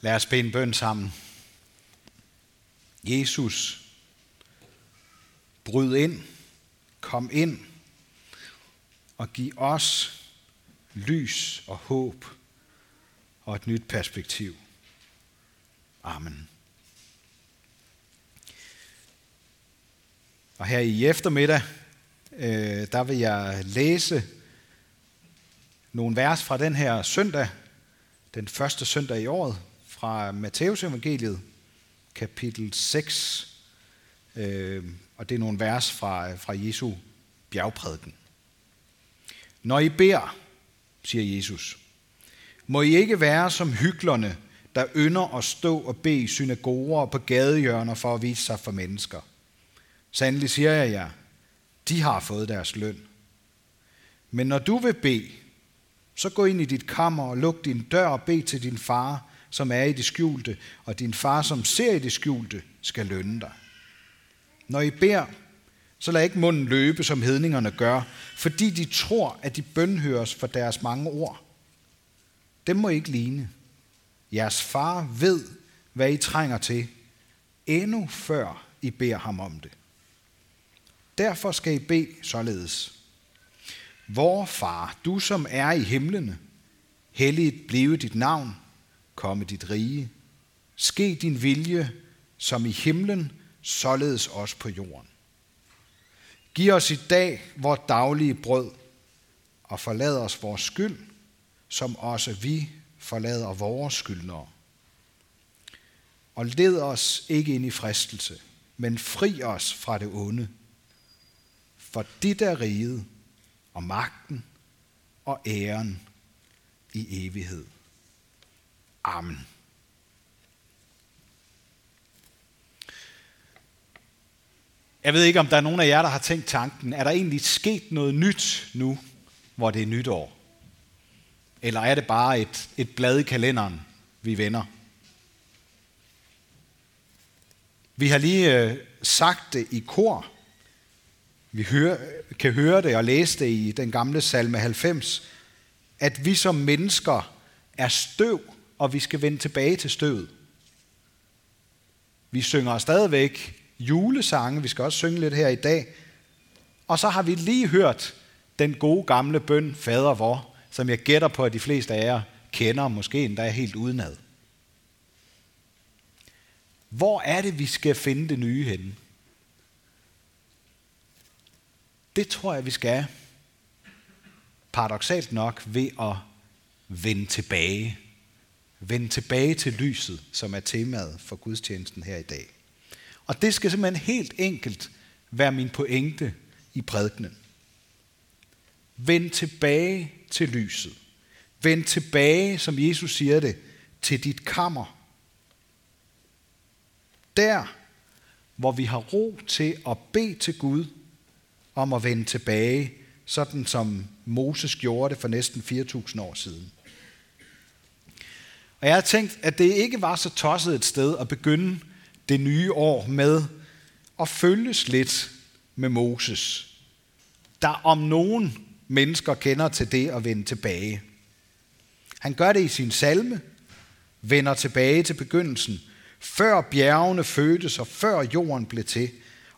Lad os bede en bøn sammen. Jesus, bryd ind, kom ind og giv os lys og håb og et nyt perspektiv. Amen. Og her i eftermiddag, øh, der vil jeg læse nogle vers fra den her søndag, den første søndag i året, fra Matteus evangeliet, kapitel 6, øh, og det er nogle vers fra, fra Jesu bjergprædiken. Når I beder, siger Jesus, må I ikke være som hyklerne, der ynder at stå og bede i synagoger og på gadehjørner for at vise sig for mennesker. Sandelig siger jeg jer, de har fået deres løn. Men når du vil bede, så gå ind i dit kammer og luk din dør og bed til din far, som er i det skjulte, og din far, som ser i det skjulte, skal lønne dig. Når I beder, så lad ikke munden løbe, som hedningerne gør, fordi de tror, at de bønhøres for deres mange ord. Dem må I ikke ligne. Jeres far ved, hvad I trænger til, endnu før I beder ham om det. Derfor skal I bede således. Vor far, du som er i himlene, helligt blive dit navn, komme dit rige. Ske din vilje, som i himlen, således også på jorden. Giv os i dag vores daglige brød, og forlad os vores skyld, som også vi forlader vores skyldnere. Og led os ikke ind i fristelse, men fri os fra det onde. For dit er riget, og magten og æren i evighed. Amen. Jeg ved ikke, om der er nogen af jer, der har tænkt tanken, er der egentlig sket noget nyt nu, hvor det er nytår? Eller er det bare et, et blad i kalenderen, vi vender? Vi har lige øh, sagt det i kor. Vi hører, kan høre det og læse det i den gamle salme 90, at vi som mennesker er støv, og vi skal vende tilbage til støvet. Vi synger stadigvæk julesange, vi skal også synge lidt her i dag. Og så har vi lige hørt den gode gamle bøn, Fader vor, som jeg gætter på, at de fleste af jer kender, måske endda helt udenad. Hvor er det, vi skal finde det nye henne? Det tror jeg, vi skal paradoxalt nok ved at vende tilbage. Vend tilbage til lyset, som er temaet for gudstjenesten her i dag. Og det skal simpelthen helt enkelt være min pointe i prædikenen. Vend tilbage til lyset. Vend tilbage, som Jesus siger det, til dit kammer. Der, hvor vi har ro til at bede til Gud om at vende tilbage, sådan som Moses gjorde det for næsten 4.000 år siden. Og jeg har tænkt, at det ikke var så tosset et sted at begynde det nye år med at følges lidt med Moses, der om nogen mennesker kender til det at vende tilbage. Han gør det i sin salme, vender tilbage til begyndelsen, før bjergene fødtes og før jorden blev til.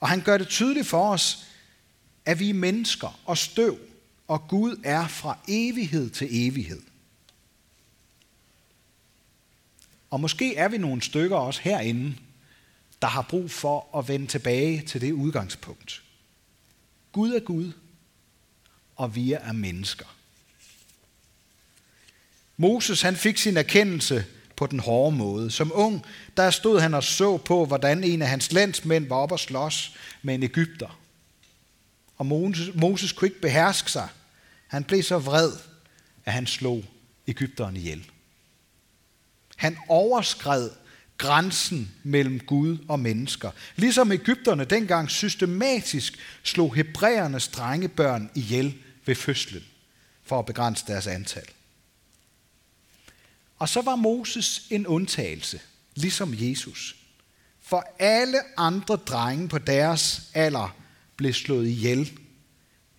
Og han gør det tydeligt for os, at vi er mennesker og støv, og Gud er fra evighed til evighed. Og måske er vi nogle stykker også herinde, der har brug for at vende tilbage til det udgangspunkt. Gud er Gud, og vi er mennesker. Moses han fik sin erkendelse på den hårde måde. Som ung, der stod han og så på, hvordan en af hans landsmænd var oppe og slås med en Ægypter. Og Moses, Moses kunne ikke beherske sig. Han blev så vred, at han slog Ægypteren ihjel. Han overskred grænsen mellem Gud og mennesker. Ligesom Ægypterne dengang systematisk slog hebræernes drengebørn ihjel ved fødslen, for at begrænse deres antal. Og så var Moses en undtagelse, ligesom Jesus. For alle andre drenge på deres alder blev slået ihjel,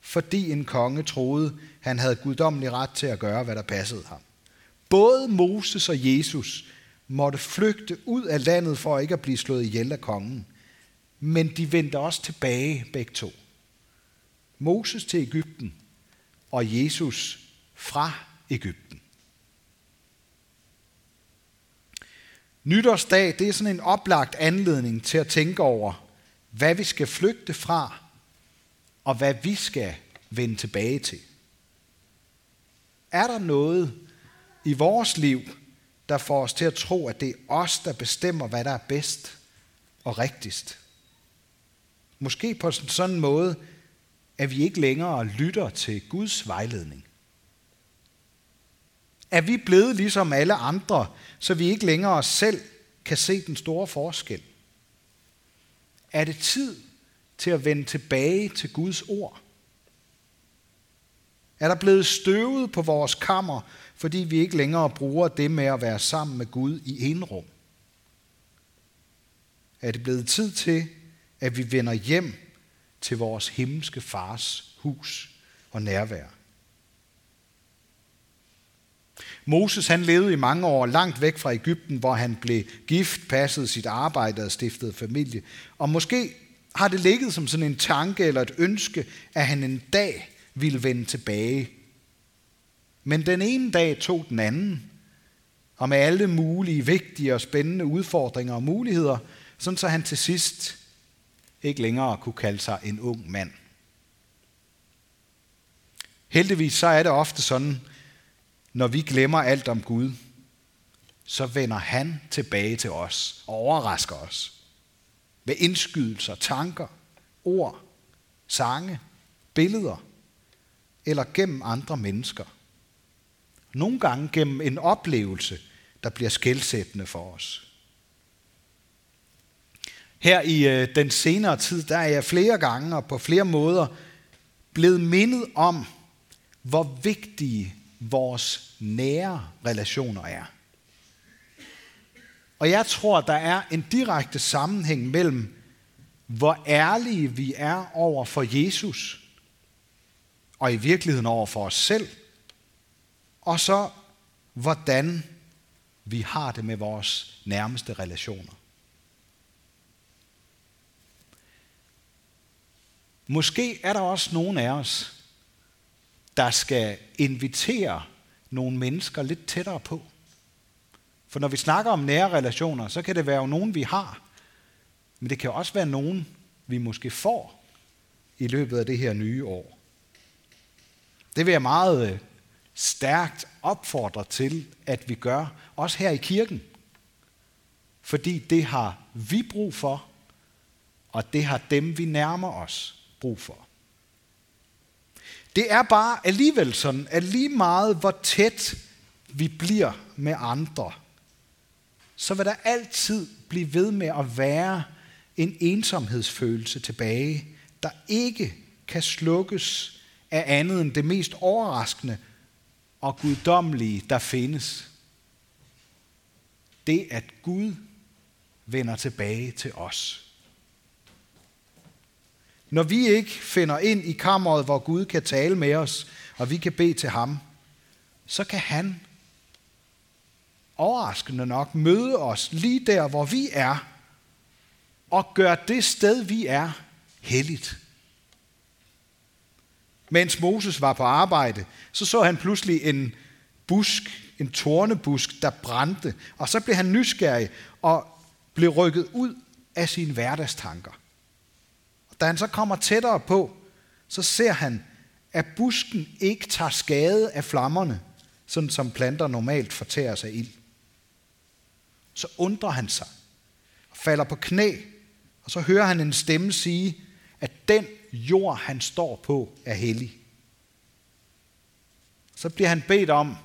fordi en konge troede, han havde guddommelig ret til at gøre, hvad der passede ham. Både Moses og Jesus måtte flygte ud af landet for ikke at blive slået ihjel af kongen. Men de vendte også tilbage begge to. Moses til Ægypten og Jesus fra Ægypten. Nytårsdag, det er sådan en oplagt anledning til at tænke over, hvad vi skal flygte fra, og hvad vi skal vende tilbage til. Er der noget i vores liv, der får os til at tro, at det er os, der bestemmer, hvad der er bedst og rigtigst? Måske på sådan en måde, at vi ikke længere lytter til Guds vejledning. Er vi blevet ligesom alle andre, så vi ikke længere selv kan se den store forskel? Er det tid til at vende tilbage til Guds ord? Er der blevet støvet på vores kammer, fordi vi ikke længere bruger det med at være sammen med Gud i en rum? Er det blevet tid til, at vi vender hjem til vores himmelske fars hus og nærvær? Moses han levede i mange år langt væk fra Ægypten, hvor han blev gift, passede sit arbejde og stiftede familie. Og måske har det ligget som sådan en tanke eller et ønske, at han en dag ville vende tilbage. Men den ene dag tog den anden, og med alle mulige vigtige og spændende udfordringer og muligheder, sådan så han til sidst ikke længere kunne kalde sig en ung mand. Heldigvis så er det ofte sådan, når vi glemmer alt om Gud, så vender han tilbage til os og overrasker os med indskydelser, tanker, ord, sange, billeder eller gennem andre mennesker. Nogle gange gennem en oplevelse, der bliver skældsættende for os. Her i øh, den senere tid, der er jeg flere gange og på flere måder blevet mindet om, hvor vigtige vores nære relationer er. Og jeg tror, der er en direkte sammenhæng mellem, hvor ærlige vi er over for Jesus, og i virkeligheden over for os selv, og så hvordan vi har det med vores nærmeste relationer. Måske er der også nogen af os, der skal invitere nogle mennesker lidt tættere på. For når vi snakker om nære relationer, så kan det være jo nogen, vi har. Men det kan også være nogen, vi måske får i løbet af det her nye år. Det vil jeg meget øh, stærkt opfordre til, at vi gør, også her i kirken. Fordi det har vi brug for, og det har dem, vi nærmer os, brug for. Det er bare alligevel sådan, at lige meget hvor tæt vi bliver med andre, så vil der altid blive ved med at være en ensomhedsfølelse tilbage, der ikke kan slukkes af andet end det mest overraskende og guddommelige, der findes. Det, at Gud vender tilbage til os. Når vi ikke finder ind i kammeret, hvor Gud kan tale med os, og vi kan bede til ham, så kan han overraskende nok møde os lige der, hvor vi er, og gøre det sted, vi er, helligt. Mens Moses var på arbejde, så så han pludselig en busk, en tornebusk, der brændte, og så blev han nysgerrig og blev rykket ud af sine hverdagstanker. Og Da han så kommer tættere på, så ser han, at busken ikke tager skade af flammerne, sådan som planter normalt fortærer sig ild. Så undrer han sig og falder på knæ, og så hører han en stemme sige, at den jord, han står på, er hellig. Så bliver han bedt om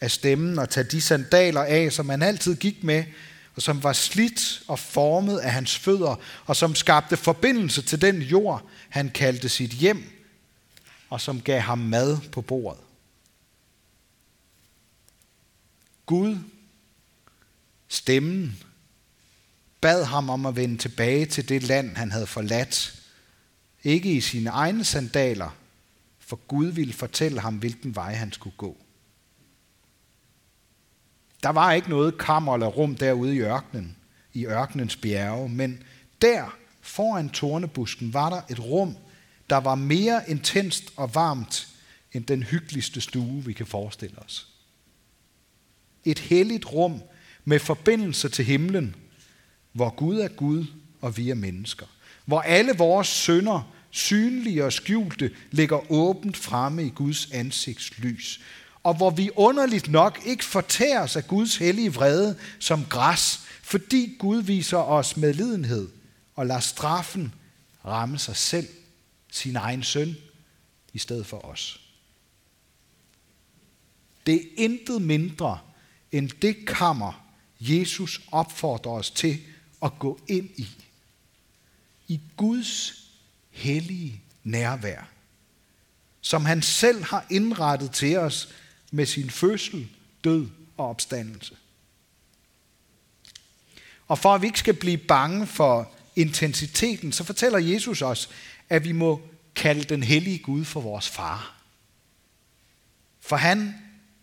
af stemmen at tage de sandaler af, som han altid gik med, og som var slidt og formet af hans fødder, og som skabte forbindelse til den jord, han kaldte sit hjem, og som gav ham mad på bordet. Gud, stemmen, bad ham om at vende tilbage til det land, han havde forladt. Ikke i sine egne sandaler, for Gud ville fortælle ham, hvilken vej han skulle gå. Der var ikke noget kammer eller rum derude i ørkenen, i ørkenens bjerge, men der foran tornebusken var der et rum, der var mere intenst og varmt end den hyggeligste stue, vi kan forestille os. Et helligt rum med forbindelse til himlen, hvor Gud er Gud og vi er mennesker. Hvor alle vores sønder, synlige og skjulte, ligger åbent fremme i Guds ansigtslys. Og hvor vi underligt nok ikke fortæres af Guds hellige vrede som græs, fordi Gud viser os medlidenhed og lader straffen ramme sig selv, sin egen søn, i stedet for os. Det er intet mindre end det kammer, Jesus opfordrer os til at gå ind i. I Guds hellige nærvær, som han selv har indrettet til os med sin fødsel, død og opstandelse. Og for at vi ikke skal blive bange for intensiteten, så fortæller Jesus os, at vi må kalde den hellige Gud for vores far. For han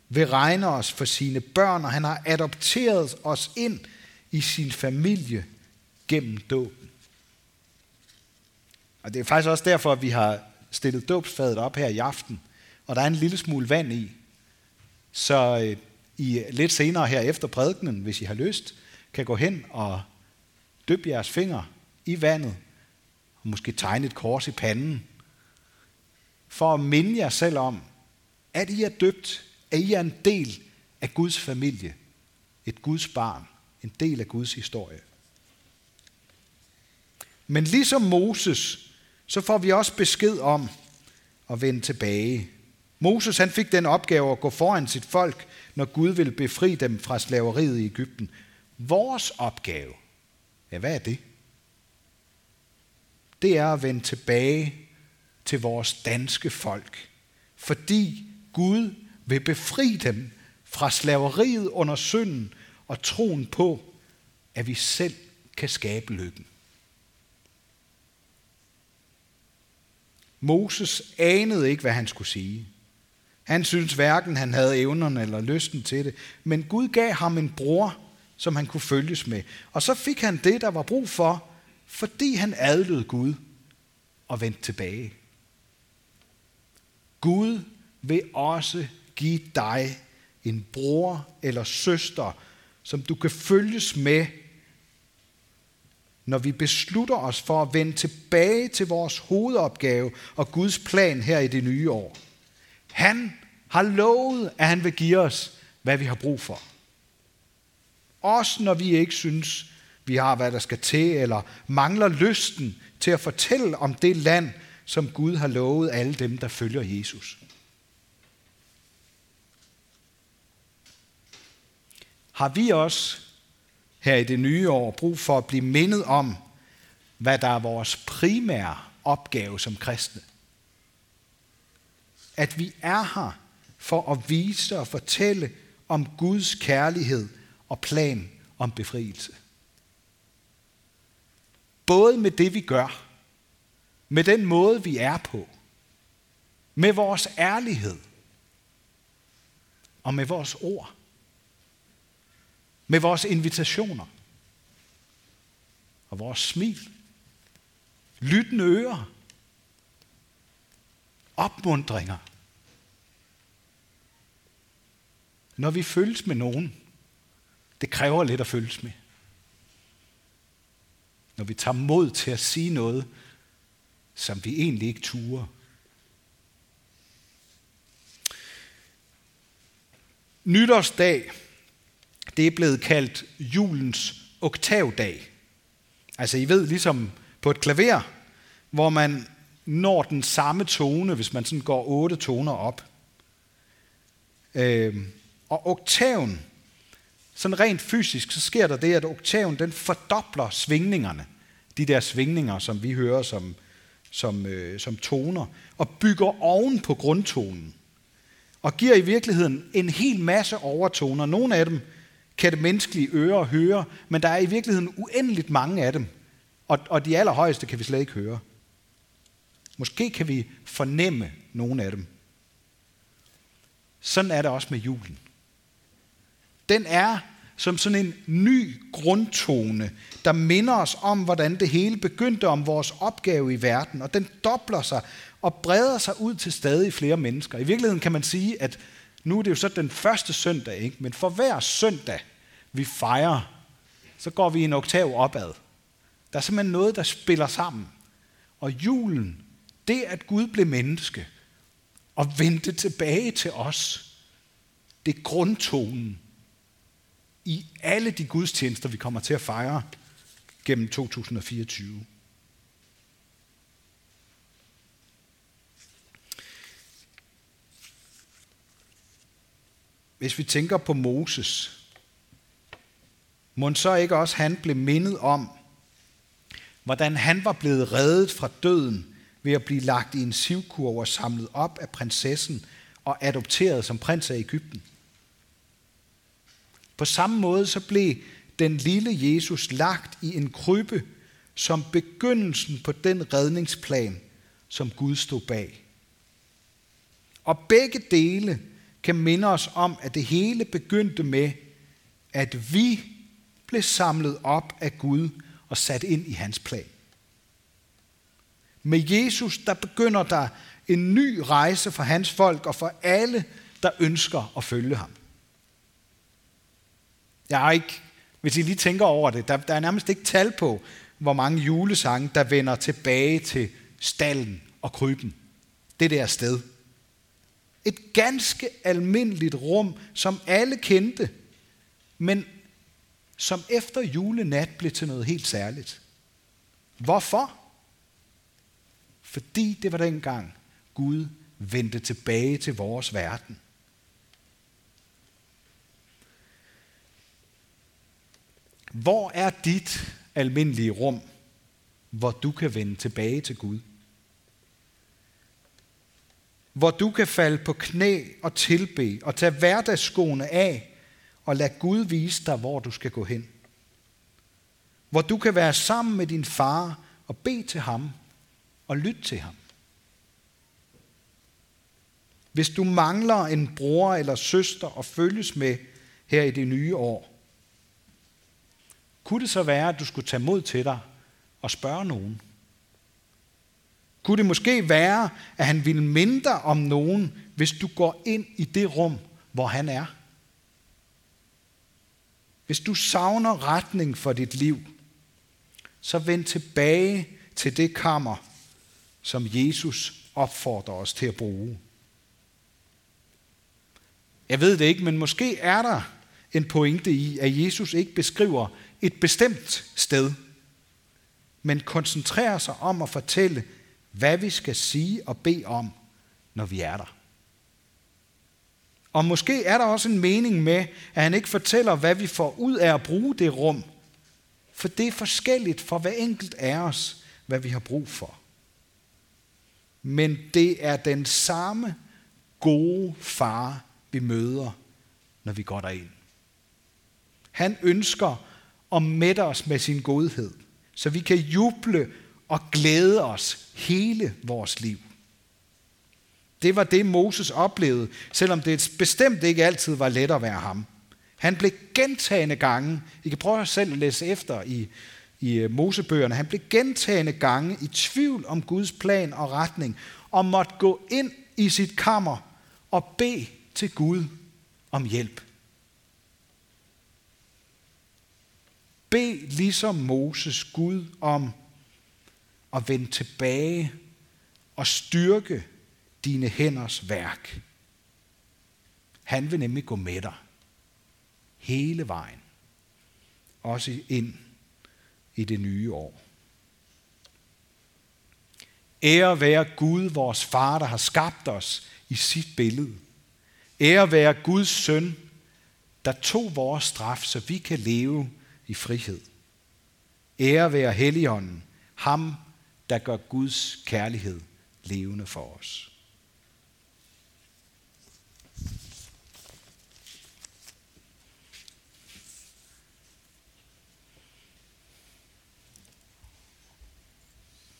vil regne os for sine børn, og han har adopteret os ind i sin familie gennem dåb. Og det er faktisk også derfor, at vi har stillet dåbsfadet op her i aften, og der er en lille smule vand i. Så øh, I øh, lidt senere her efter prædikenen, hvis I har lyst, kan gå hen og døbe jeres fingre i vandet, og måske tegne et kors i panden, for at minde jer selv om, at I er døbt, at I er en del af Guds familie, et Guds barn, en del af Guds historie. Men ligesom Moses, så får vi også besked om at vende tilbage. Moses han fik den opgave at gå foran sit folk, når Gud ville befri dem fra slaveriet i Ægypten. Vores opgave, ja hvad er det? Det er at vende tilbage til vores danske folk, fordi Gud vil befri dem fra slaveriet under synden og troen på, at vi selv kan skabe lykken. Moses anede ikke, hvad han skulle sige. Han syntes hverken, han havde evnerne eller lysten til det, men Gud gav ham en bror, som han kunne følges med. Og så fik han det, der var brug for, fordi han adlød Gud og vendte tilbage. Gud vil også give dig en bror eller søster, som du kan følges med, når vi beslutter os for at vende tilbage til vores hovedopgave og Guds plan her i det nye år. Han har lovet, at han vil give os, hvad vi har brug for. Også når vi ikke synes, vi har, hvad der skal til, eller mangler lysten til at fortælle om det land, som Gud har lovet alle dem, der følger Jesus. Har vi også her i det nye år brug for at blive mindet om, hvad der er vores primære opgave som kristne? At vi er her for at vise og fortælle om Guds kærlighed og plan om befrielse. Både med det, vi gør, med den måde, vi er på, med vores ærlighed og med vores ord, med vores invitationer og vores smil, lyttende ører, opmundringer. Når vi følges med nogen, det kræver lidt at følges med. Når vi tager mod til at sige noget, som vi egentlig ikke turer. Nytårsdag, det er blevet kaldt julens oktavdag. Altså I ved, ligesom på et klaver, hvor man når den samme tone, hvis man sådan går otte toner op. Øh, og oktaven, sådan rent fysisk, så sker der det, at oktaven den fordobler svingningerne. De der svingninger, som vi hører som, som, øh, som toner, og bygger oven på grundtonen. Og giver i virkeligheden en hel masse overtoner. Nogle af dem kan det menneskelige øre høre, men der er i virkeligheden uendeligt mange af dem. Og, og de allerhøjeste kan vi slet ikke høre. Måske kan vi fornemme nogle af dem. Sådan er det også med julen. den er som sådan en ny grundtone, der minder os om, hvordan det hele begyndte om vores opgave i verden, og den dobler sig og breder sig ud til stadig flere mennesker. I virkeligheden kan man sige, at nu er det jo så den første søndag, ikke? men for hver søndag, vi fejrer, så går vi en oktav opad. Der er simpelthen noget, der spiller sammen. Og julen, det at Gud blev menneske og vendte tilbage til os, det er grundtonen i alle de gudstjenester, vi kommer til at fejre gennem 2024. Hvis vi tænker på Moses, må så ikke også han blev mindet om, hvordan han var blevet reddet fra døden ved at blive lagt i en sivkurv og samlet op af prinsessen og adopteret som prins af Ægypten. På samme måde så blev den lille Jesus lagt i en krybbe som begyndelsen på den redningsplan, som Gud stod bag. Og begge dele kan minde os om, at det hele begyndte med, at vi blev samlet op af Gud og sat ind i hans plan. Med Jesus, der begynder der en ny rejse for hans folk og for alle, der ønsker at følge ham. Jeg har ikke, hvis I lige tænker over det, der, der er nærmest ikke tal på, hvor mange julesange, der vender tilbage til stallen og kryben. Det der sted. Et ganske almindeligt rum, som alle kendte, men som efter julenat blev til noget helt særligt. Hvorfor? Fordi det var dengang Gud vendte tilbage til vores verden. Hvor er dit almindelige rum, hvor du kan vende tilbage til Gud? Hvor du kan falde på knæ og tilbe og tage hverdagsskoene af og lade Gud vise dig, hvor du skal gå hen. Hvor du kan være sammen med din far og bede til ham og lytte til ham. Hvis du mangler en bror eller søster at følges med her i det nye år, kunne det så være, at du skulle tage mod til dig og spørge nogen? Kunne det måske være, at han ville mindre om nogen, hvis du går ind i det rum, hvor han er? Hvis du savner retning for dit liv, så vend tilbage til det kammer, som Jesus opfordrer os til at bruge. Jeg ved det ikke, men måske er der en pointe i, at Jesus ikke beskriver et bestemt sted, men koncentrerer sig om at fortælle, hvad vi skal sige og bede om, når vi er der. Og måske er der også en mening med, at han ikke fortæller, hvad vi får ud af at bruge det rum. For det er forskelligt for hver enkelt af os, hvad vi har brug for. Men det er den samme gode far, vi møder, når vi går derind. Han ønsker at mætte os med sin godhed, så vi kan juble og glæde os hele vores liv. Det var det, Moses oplevede, selvom det bestemt ikke altid var let at være ham. Han blev gentagende gange, I kan prøve selv at læse efter i, i øh, Mosebøgerne, han blev gentagende gange i tvivl om Guds plan og retning, og måtte gå ind i sit kammer og bede til Gud om hjælp. Bed ligesom Moses Gud om at vende tilbage og styrke dine hænders værk. Han vil nemlig gå med dig hele vejen, også ind i det nye år. Ære være Gud, vores far, der har skabt os i sit billede. Ære være Guds søn, der tog vores straf, så vi kan leve i frihed. Ære være Helligånden, ham, der gør Guds kærlighed levende for os.